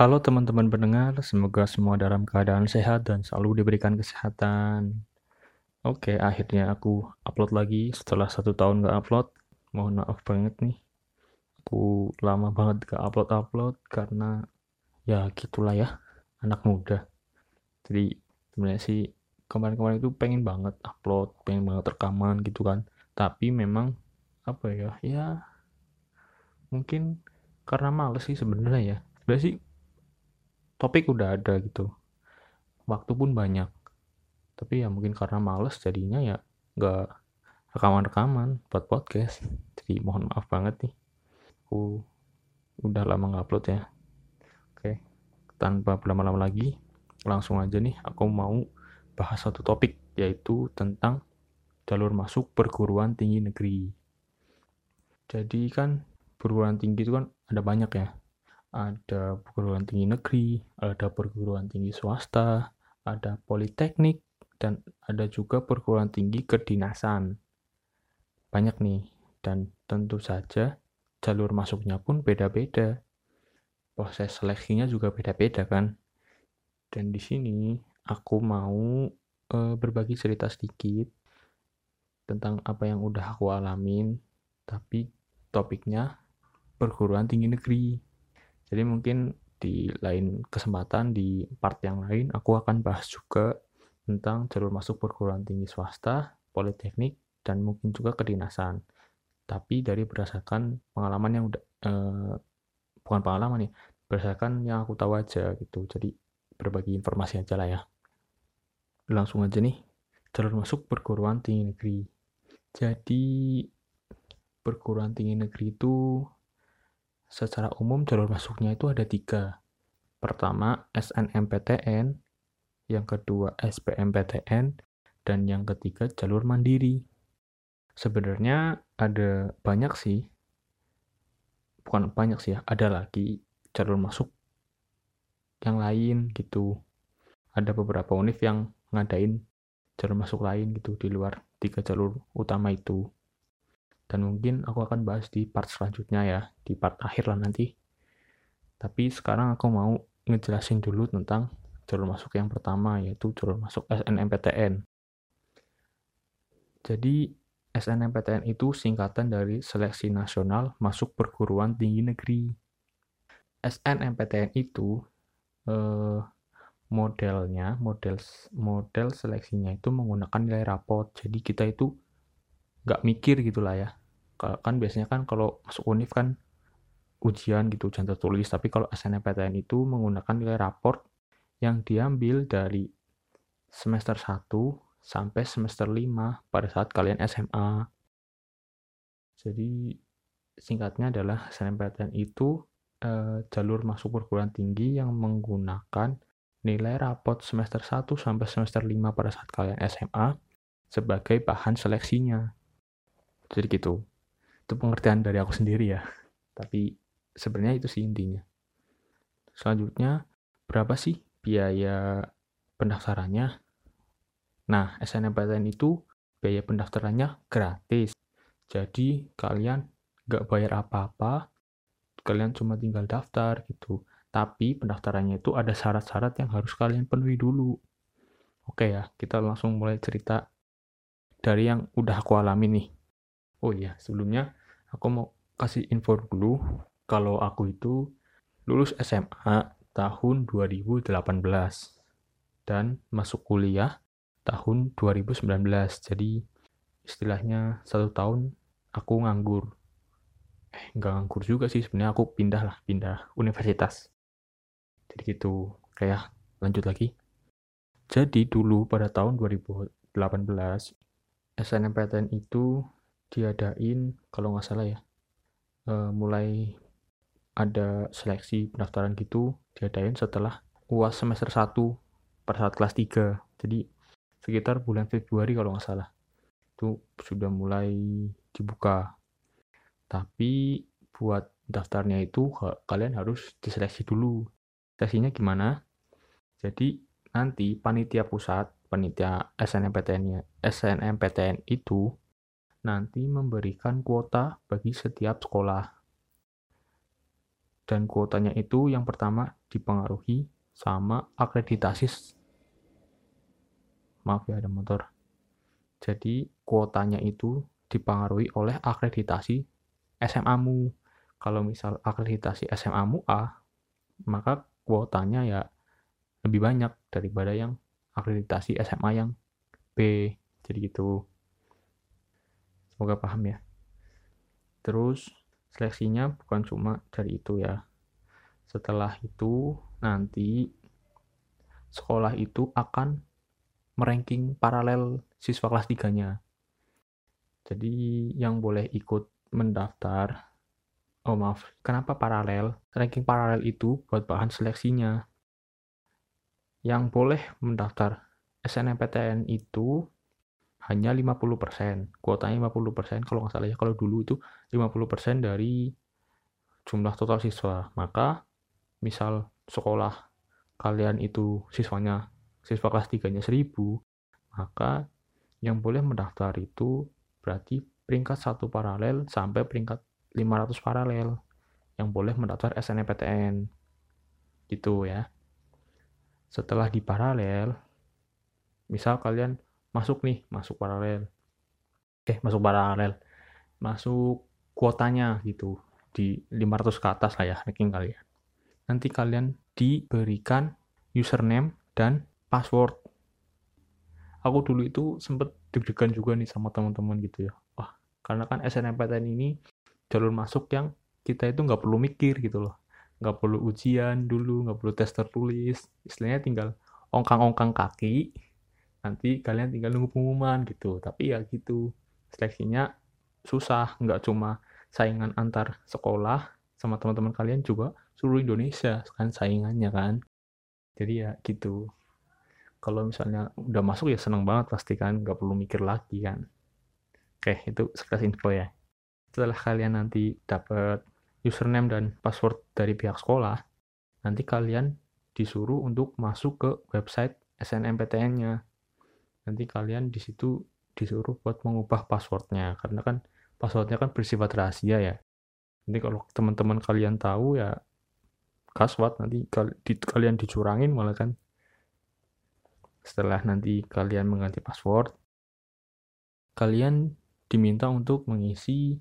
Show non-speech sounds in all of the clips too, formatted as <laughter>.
Halo teman-teman pendengar, semoga semua dalam keadaan sehat dan selalu diberikan kesehatan. Oke, akhirnya aku upload lagi setelah satu tahun gak upload. Mohon maaf banget nih, aku lama banget gak upload-upload karena ya gitulah ya, anak muda. Jadi sebenarnya sih kemarin-kemarin itu pengen banget upload, pengen banget rekaman gitu kan. Tapi memang apa ya, ya mungkin karena males sih sebenarnya ya. Sebenarnya sih topik udah ada gitu. Waktu pun banyak. Tapi ya mungkin karena males jadinya ya nggak rekaman-rekaman buat podcast. Jadi mohon maaf banget nih. Aku udah lama nggak upload ya. Oke tanpa berlama-lama lagi langsung aja nih aku mau bahas satu topik yaitu tentang jalur masuk perguruan tinggi negeri. Jadi kan perguruan tinggi itu kan ada banyak ya ada perguruan tinggi negeri, ada perguruan tinggi swasta, ada politeknik, dan ada juga perguruan tinggi kedinasan. Banyak nih, dan tentu saja jalur masuknya pun beda-beda. Proses seleksinya juga beda-beda kan. Dan di sini aku mau e, berbagi cerita sedikit tentang apa yang udah aku alamin, tapi topiknya perguruan tinggi negeri. Jadi mungkin di lain kesempatan di part yang lain aku akan bahas juga tentang jalur masuk perguruan tinggi swasta, politeknik, dan mungkin juga kedinasan. Tapi dari berdasarkan pengalaman yang udah eh, bukan pengalaman ya, berdasarkan yang aku tahu aja gitu. Jadi berbagi informasi aja lah ya. Langsung aja nih, jalur masuk perguruan tinggi negeri. Jadi perguruan tinggi negeri itu secara umum jalur masuknya itu ada tiga. Pertama SNMPTN, yang kedua SBMPTN, dan yang ketiga jalur mandiri. Sebenarnya ada banyak sih, bukan banyak sih ya, ada lagi jalur masuk yang lain gitu. Ada beberapa univ yang ngadain jalur masuk lain gitu di luar tiga jalur utama itu dan mungkin aku akan bahas di part selanjutnya ya di part akhir lah nanti. Tapi sekarang aku mau ngejelasin dulu tentang jalur masuk yang pertama yaitu jalur masuk SNMPTN jadi SNMPTN itu singkatan dari Seleksi Nasional Masuk Perguruan Tinggi Negeri. SNMPTN itu eh, modelnya model model seleksinya itu menggunakan nilai rapot. Jadi kita itu nggak mikir gitulah ya kan biasanya kan kalau masuk univ kan ujian gitu ujian tertulis. Tapi kalau SNMPTN itu menggunakan nilai raport yang diambil dari semester 1 sampai semester 5 pada saat kalian SMA jadi singkatnya adalah SNMPTN itu eh, jalur masuk perguruan tinggi yang menggunakan nilai raport semester 1 sampai semester 5 pada saat kalian SMA sebagai bahan seleksinya. Jadi gitu itu pengertian dari aku sendiri ya. Tapi sebenarnya itu sih intinya. Selanjutnya berapa sih biaya pendaftarannya? Nah SNMPTN itu biaya pendaftarannya gratis. Jadi kalian nggak bayar apa-apa kalian cuma tinggal daftar gitu. Tapi pendaftarannya itu ada syarat-syarat yang harus kalian penuhi dulu. Oke ya kita langsung mulai cerita dari yang udah aku alami nih. Oh iya sebelumnya aku mau kasih info dulu. Kalau aku itu lulus SMA tahun 2018 dan masuk kuliah tahun 2019 jadi istilahnya satu tahun aku nganggur. Eh nggak nganggur juga sih. Sebenarnya aku pindah lah pindah universitas. Jadi gitu. Kayak lanjut lagi. Jadi dulu pada tahun 2018 SNMPTN itu diadain kalau nggak salah ya uh, mulai ada seleksi pendaftaran gitu diadain setelah UAS semester 1 pada saat kelas 3 jadi sekitar bulan Februari kalau nggak salah. Itu sudah mulai dibuka. Tapi buat daftarnya itu kalian harus diseleksi dulu. Seleksinya gimana? Jadi nanti panitia pusat panitia SNMPTN SNMPTN itu nanti memberikan kuota bagi setiap sekolah. dan kuotanya itu yang pertama dipengaruhi sama akreditasi maaf ya ada motor. Jadi kuotanya itu dipengaruhi oleh akreditasi SMA-mu kalau misal akreditasi SMA-mu A maka kuotanya ya lebih banyak daripada yang akreditasi SMA yang B. Jadi gitu semoga paham ya terus seleksinya bukan cuma dari itu ya setelah itu nanti sekolah itu akan meranking paralel siswa kelas 3-nya. Jadi yang boleh ikut mendaftar Oh maaf, kenapa paralel? Ranking paralel itu buat bahan seleksinya. Yang boleh mendaftar SNMPTN itu hanya 50%. Kuotanya 50%, kalau nggak salah ya. Kalau dulu itu 50% dari jumlah total siswa. Maka misal sekolah kalian itu siswanya siswa kelas 3-nya 1000, maka yang boleh mendaftar itu berarti peringkat satu paralel sampai peringkat 500 paralel yang boleh mendaftar SNMPTN. Gitu ya. Setelah di paralel, misal kalian masuk nih, masuk paralel. Eh, masuk paralel. Masuk kuotanya gitu di 500 ke atas lah ya ranking kalian nanti kalian diberikan username dan password. Aku dulu itu sempet deg-degan juga nih sama teman-teman gitu ya. Wah, karena kan SNMPTN ini jalur masuk yang kita itu nggak perlu mikir gitu loh. Nggak perlu ujian dulu, nggak perlu tes tertulis. Istilahnya tinggal ongkang-ongkang kaki, nanti kalian tinggal nunggu pengumuman gitu. Tapi ya gitu, seleksinya susah, nggak cuma saingan antar sekolah sama teman-teman kalian juga seluruh Indonesia kan saingannya kan. Jadi ya gitu. Kalau misalnya udah masuk ya seneng banget pasti kan. Nggak perlu mikir lagi kan. Oke itu sekilas info ya. Setelah kalian nanti dapat username dan password dari pihak sekolah nanti kalian disuruh untuk masuk ke website SNMPTN-nya nanti kalian di situ disuruh buat mengubah passwordnya. Karena kan passwordnya kan bersifat rahasia ya. Nanti kalau teman-teman kalian tahu ya kaswat nanti kalian dicurangin malah kan. Setelah nanti kalian mengganti password kalian diminta untuk mengisi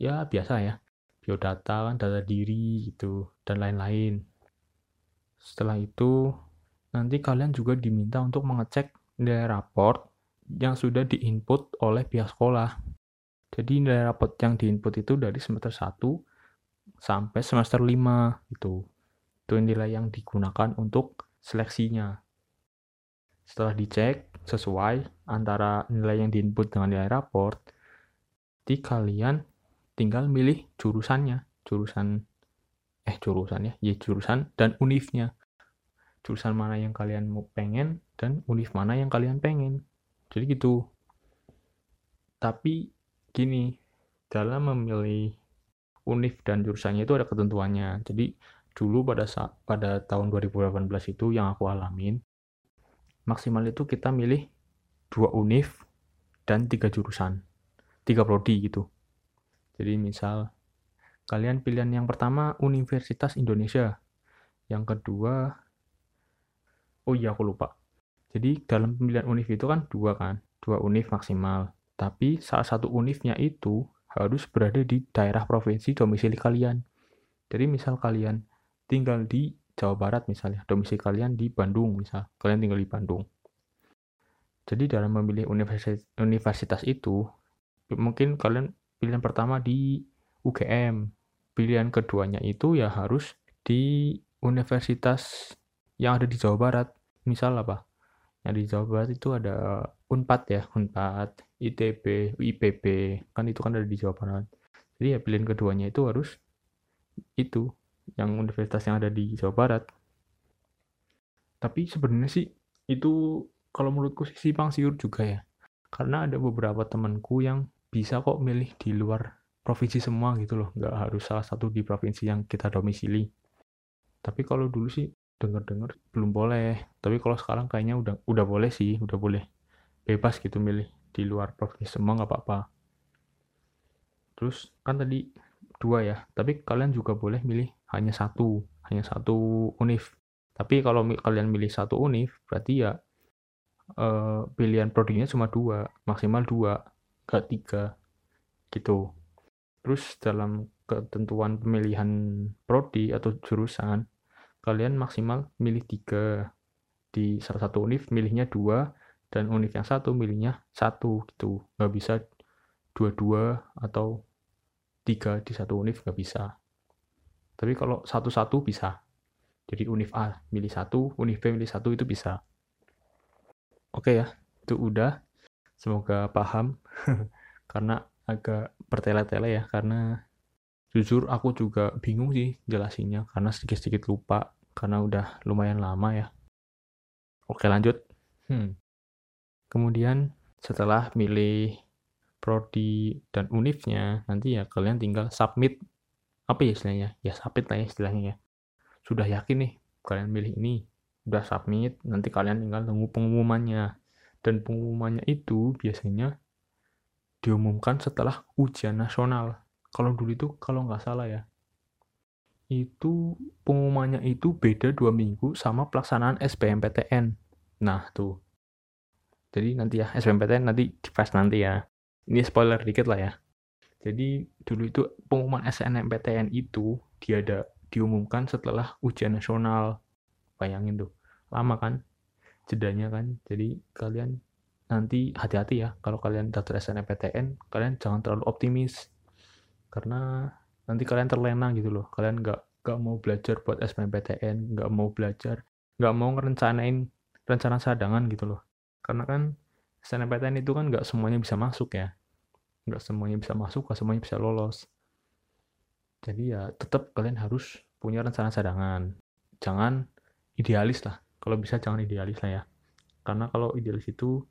ya biasa ya biodata kan data diri gitu dan lain-lain. Setelah itu nanti kalian juga diminta untuk mengecek nilai raport yang sudah diinput oleh pihak sekolah jadi nilai raport yang diinput itu dari semester 1 sampai semester 5 gitu itu nilai yang digunakan untuk seleksinya. Setelah dicek sesuai antara nilai yang diinput dengan nilai raport, di kalian tinggal milih jurusannya, jurusan eh jurusannya, ya jurusan dan unifnya. Jurusan mana yang kalian mau pengen dan univ mana yang kalian pengen. Jadi gitu. Tapi gini, dalam memilih univ dan jurusannya itu ada ketentuannya. Jadi dulu pada saat pada tahun 2018 itu yang aku alamin maksimal itu kita milih dua univ dan tiga jurusan tiga prodi gitu jadi misal kalian pilihan yang pertama Universitas Indonesia yang kedua oh iya aku lupa. Jadi dalam pemilihan univ itu kan dua kan? Dua univ maksimal. Tapi salah satu univnya itu harus berada di daerah provinsi domisili kalian. Jadi misal kalian tinggal di Jawa Barat misalnya, domisili kalian di Bandung misal, kalian tinggal di Bandung. Jadi dalam memilih universitas, universitas itu, mungkin kalian pilihan pertama di UGM, pilihan keduanya itu ya harus di universitas yang ada di Jawa Barat. Misal apa? Yang di Jawa Barat itu ada UNPAD ya, UNPAD, ITB, IPB, kan itu kan ada di Jawa Barat. Jadi ya pilihan keduanya itu harus itu yang universitas yang ada di Jawa Barat. Tapi sebenarnya sih itu kalau menurutku sih simpang siur juga ya. Karena ada beberapa temanku yang bisa kok milih di luar provinsi semua gitu loh. Nggak harus salah satu di provinsi yang kita domisili. Tapi kalau dulu sih denger-dengar belum boleh. Tapi kalau sekarang kayaknya udah udah boleh sih, udah boleh bebas gitu milih di luar provinsi semua nggak apa-apa. Terus kan tadi dua ya, tapi kalian juga boleh milih hanya satu hanya satu univ tapi kalau kalian milih satu univ berarti ya eh, pilihan prodinya cuma dua maksimal dua gak tiga gitu terus dalam ketentuan pemilihan prodi atau jurusan kalian maksimal milih tiga di salah satu univ milihnya dua dan univ yang satu milihnya satu gitu. Nggak bisa dua-dua atau tiga di satu univ nggak bisa. Tapi kalau satu-satu bisa. Jadi univ A milih satu univ B milih satu itu bisa. Oke ya itu udah. Semoga paham <laughs> karena agak bertele-tele ya karena jujur aku juga bingung sih jelasinnya karena sedikit-sedikit lupa karena udah lumayan lama ya. Oke lanjut. Hmm. kemudian setelah milih prodi dan univnya nanti ya kalian tinggal submit. Apa ya istilahnya? Ya submit lah ya istilahnya ya. Sudah yakin nih kalian milih ini udah submit nanti kalian tinggal tunggu pengumumannya. Dan pengumumannya itu biasanya diumumkan setelah ujian nasional. Kalau dulu itu kalau nggak salah ya itu pengumumannya itu beda dua minggu sama pelaksanaan SBMPTN nah tuh. Jadi nanti ya SBMPTN nanti dibahas nanti ya. Ini spoiler dikit lah ya. Jadi dulu itu pengumuman SNMPTN itu dia ada diumumkan setelah ujian nasional. Bayangin tuh lama kan? Jedanya kan? Jadi kalian nanti hati-hati ya kalau kalian daftar SNMPTN kalian jangan terlalu optimis. Karena nanti kalian terlena gitu loh. Kalian nggak nggak mau belajar buat SNMPTN nggak mau belajar nggak mau ngerencanain rencana cadangan gitu loh. Karena kan SNMPTN itu kan nggak semuanya bisa masuk ya. Nggak semuanya bisa masuk nggak semuanya bisa lolos. Jadi ya tetap kalian harus punya rencana cadangan. Jangan idealis lah. Kalau bisa jangan idealis lah ya. Karena kalau idealis itu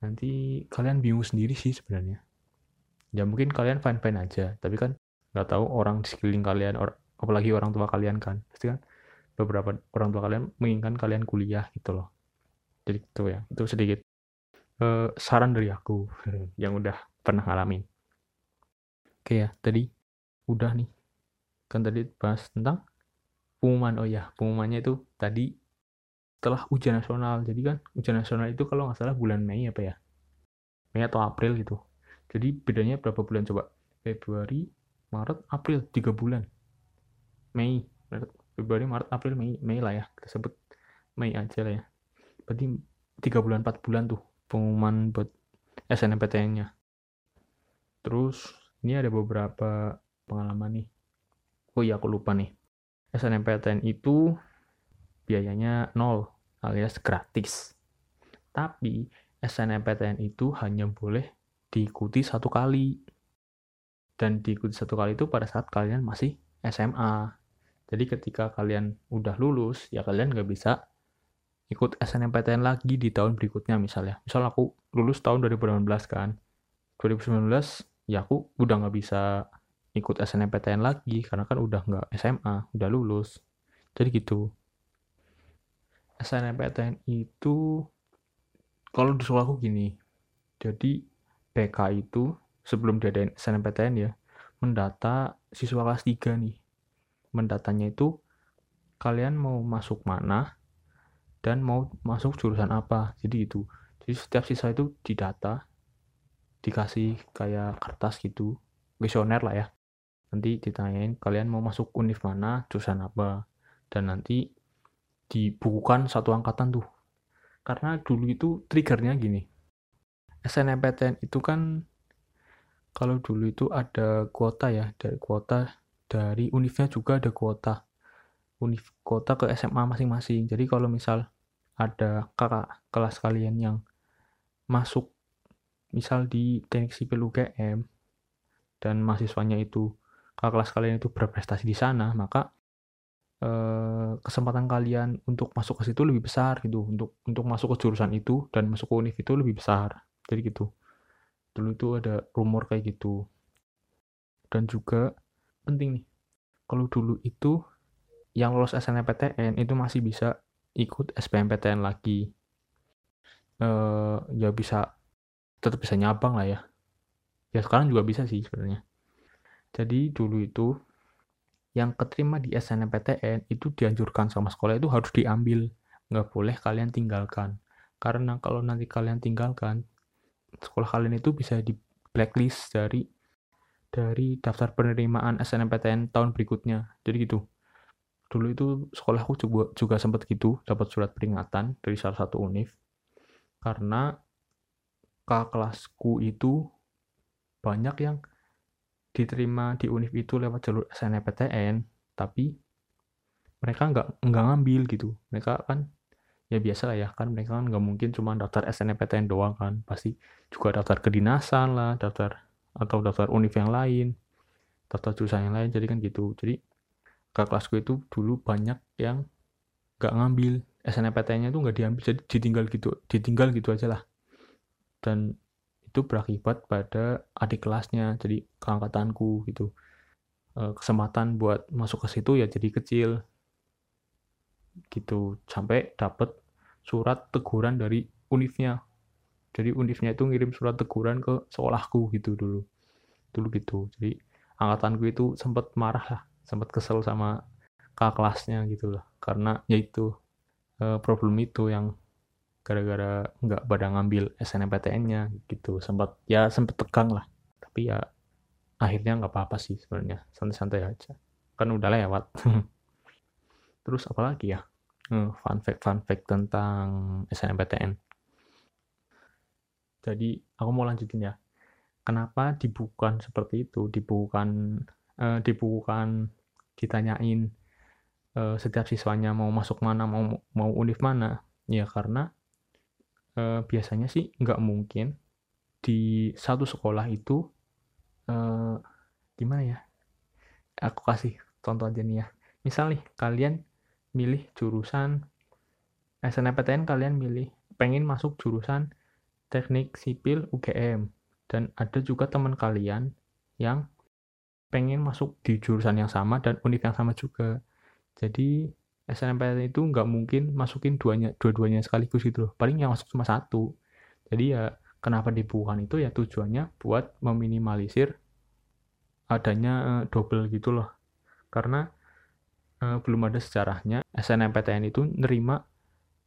nanti kalian bingung sendiri sih sebenarnya. Ya mungkin kalian fine fine aja. Tapi kan nggak tahu orang di sekeliling kalian or, apalagi orang tua kalian kan. Pasti kan beberapa orang tua kalian menginginkan kalian kuliah gitu loh. Jadi itu ya itu sedikit uh, saran dari aku <laughs> yang udah pernah ngalamin. Oke ya tadi udah nih. Kan tadi bahas tentang pengumuman. Oh ya pengumumannya itu tadi setelah ujian nasional. Jadi kan ujian nasional itu kalau nggak salah bulan Mei apa ya? Mei atau April gitu. Jadi bedanya berapa bulan? Coba Februari Maret April tiga bulan Mei Februari Maret April Mei Mei lah ya kita sebut Mei aja lah ya berarti tiga bulan empat bulan tuh pengumuman buat SNMPTN-nya. Terus ini ada beberapa pengalaman nih. Oh iya aku lupa nih. SNMPTN itu biayanya nol alias gratis. Tapi SNMPTN itu hanya boleh diikuti satu kali. Dan diikuti satu kali itu pada saat kalian masih SMA. Jadi ketika kalian udah lulus, ya kalian nggak bisa ikut SNMPTN lagi di tahun berikutnya misalnya. Misal aku lulus tahun 2019 kan. 2019 ya aku udah nggak bisa ikut SNMPTN lagi karena kan udah nggak SMA, udah lulus. Jadi gitu. SNMPTN itu kalau di sekolahku gini. Jadi PK itu sebelum diadain SNMPTN ya, mendata siswa kelas 3 nih. Mendatanya itu kalian mau masuk mana, dan mau masuk jurusan apa? Jadi itu jadi setiap siswa itu didata dikasih kayak kertas gitu visioner lah ya. Nanti ditanyain kalian mau masuk univ mana jurusan apa? Dan nanti dibukukan satu angkatan tuh. Karena dulu itu triggernya gini. SNMPTN itu kan kalau dulu itu ada kuota ya dari kuota dari univnya juga ada kuota. Univ kuota ke SMA masing-masing. Jadi kalau misal ada kakak kelas kalian yang masuk misal di teknik sipil UGM dan mahasiswanya itu kakak kelas kalian itu berprestasi di sana maka eh, kesempatan kalian untuk masuk ke situ lebih besar gitu. Untuk untuk masuk ke jurusan itu dan masuk ke univ itu lebih besar. Jadi gitu dulu itu ada rumor kayak gitu. Dan juga penting nih kalau dulu itu yang lolos SNMPTN itu masih bisa ikut SBMPTN lagi. Uh, ya bisa tetap bisa nyabang lah ya. Ya sekarang juga bisa sih sebenarnya. Jadi dulu itu yang keterima di SNMPTN itu dianjurkan sama sekolah itu harus diambil. Nggak boleh kalian tinggalkan. Karena kalau nanti kalian tinggalkan sekolah kalian itu bisa di blacklist dari dari daftar penerimaan SNMPTN tahun berikutnya. Jadi gitu. Dulu itu sekolahku juga juga sempat gitu dapat surat peringatan dari salah satu univ. Karena kakak kelasku itu banyak yang diterima di univ itu lewat jalur SNMPTN tapi mereka nggak nggak ngambil gitu. Mereka kan ya biasa lah ya kan mereka kan nggak mungkin cuma daftar SNMPTN doang kan. Pasti juga daftar kedinasan lah daftar atau daftar univ yang lain daftar jurusan yang lain jadi kan gitu. Jadi ke kelasku itu dulu banyak yang nggak ngambil SNMPTN-nya itu nggak diambil jadi ditinggal gitu ditinggal gitu aja lah. Dan itu berakibat pada adik kelasnya jadi keangkatanku gitu. E, kesempatan buat masuk ke situ ya jadi kecil gitu. Sampai dapet surat teguran dari univnya jadi univnya itu ngirim surat teguran ke sekolahku gitu dulu. Dulu gitu. Jadi angkatanku itu sempat marah lah sempat kesel sama kakak kelasnya gitu lah karena yaitu e, problem itu yang gara-gara nggak pada ngambil SNMPTN-nya gitu. Sempat ya sempat tegang lah. Tapi ya akhirnya nggak apa-apa sih sebenarnya. Santai-santai aja. Kan udah lewat. <laughs> Terus apa lagi ya fun fact fun fact tentang SNMPTN jadi aku mau lanjutin ya. Kenapa dibukukan seperti itu? Dibukukan eh, dibukukan ditanyain eh, setiap siswanya mau masuk mana mau mau univ mana? Ya karena uh, biasanya sih nggak mungkin di satu sekolah itu uh, gimana ya? Aku kasih contoh aja nih ya. Misal nih kalian milih jurusan. SNMPTN kalian milih pengen masuk jurusan teknik sipil UGM dan ada juga teman kalian yang pengen masuk di jurusan yang sama dan univ yang sama juga. Jadi SNMPTN itu nggak mungkin masukin duanya dua-duanya sekaligus gitu loh. Paling yang masuk cuma satu. Jadi ya kenapa dibukukan itu? Ya tujuannya buat meminimalisir adanya uh, double gitu loh. Karena uh, belum ada sejarahnya SNMPTN itu nerima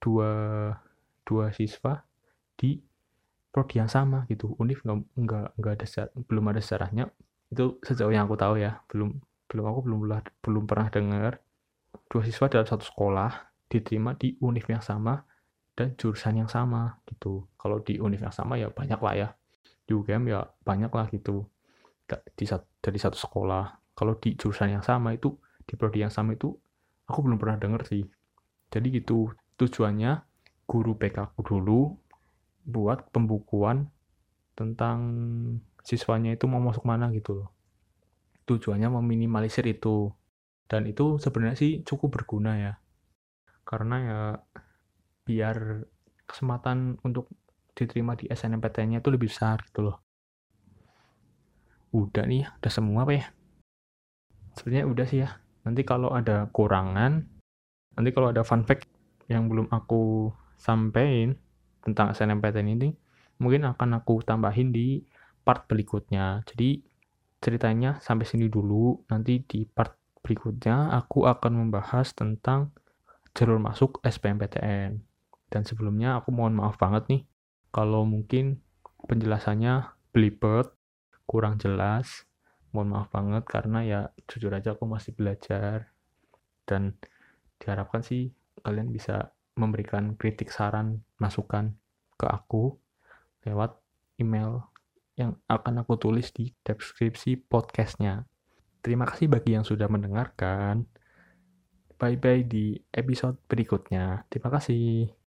dua dua siswa di prodi yang sama gitu univ nggak nggak nggak ada belum ada sejarahnya itu sejauh yang aku tahu ya belum belum aku belum belum pernah dengar dua siswa dalam satu sekolah diterima di univ yang sama dan jurusan yang sama gitu. Kalau di univ yang sama ya banyak lah ya. Di UGM ya banyak lah gitu. Di, dari satu sekolah. Kalau di jurusan yang sama itu, di prodi yang sama itu, aku belum pernah denger sih. Jadi gitu, tujuannya guru PK aku dulu buat pembukuan tentang siswanya itu mau masuk mana gitu loh. Tujuannya meminimalisir itu. Dan itu sebenarnya sih cukup berguna ya. Karena ya biar kesempatan untuk diterima di SNMPTN-nya itu lebih besar gitu loh. Udah nih udah semua apa ya? Sebenarnya udah sih ya nanti kalau ada kurangan nanti kalau ada fun fact yang belum aku sampaikan tentang SNMPTN ini mungkin akan aku tambahin di part berikutnya jadi ceritanya sampai sini dulu nanti di part Berikutnya, aku akan membahas tentang jalur masuk SBMPTN. Dan sebelumnya aku mohon maaf banget nih, kalau mungkin penjelasannya belibet, kurang jelas. Mohon maaf banget karena ya jujur aja aku masih belajar. Dan diharapkan sih kalian bisa memberikan kritik saran, masukan ke aku lewat email yang akan aku tulis di deskripsi podcastnya. Terima kasih bagi yang sudah mendengarkan. Bye-bye di episode berikutnya. Terima kasih.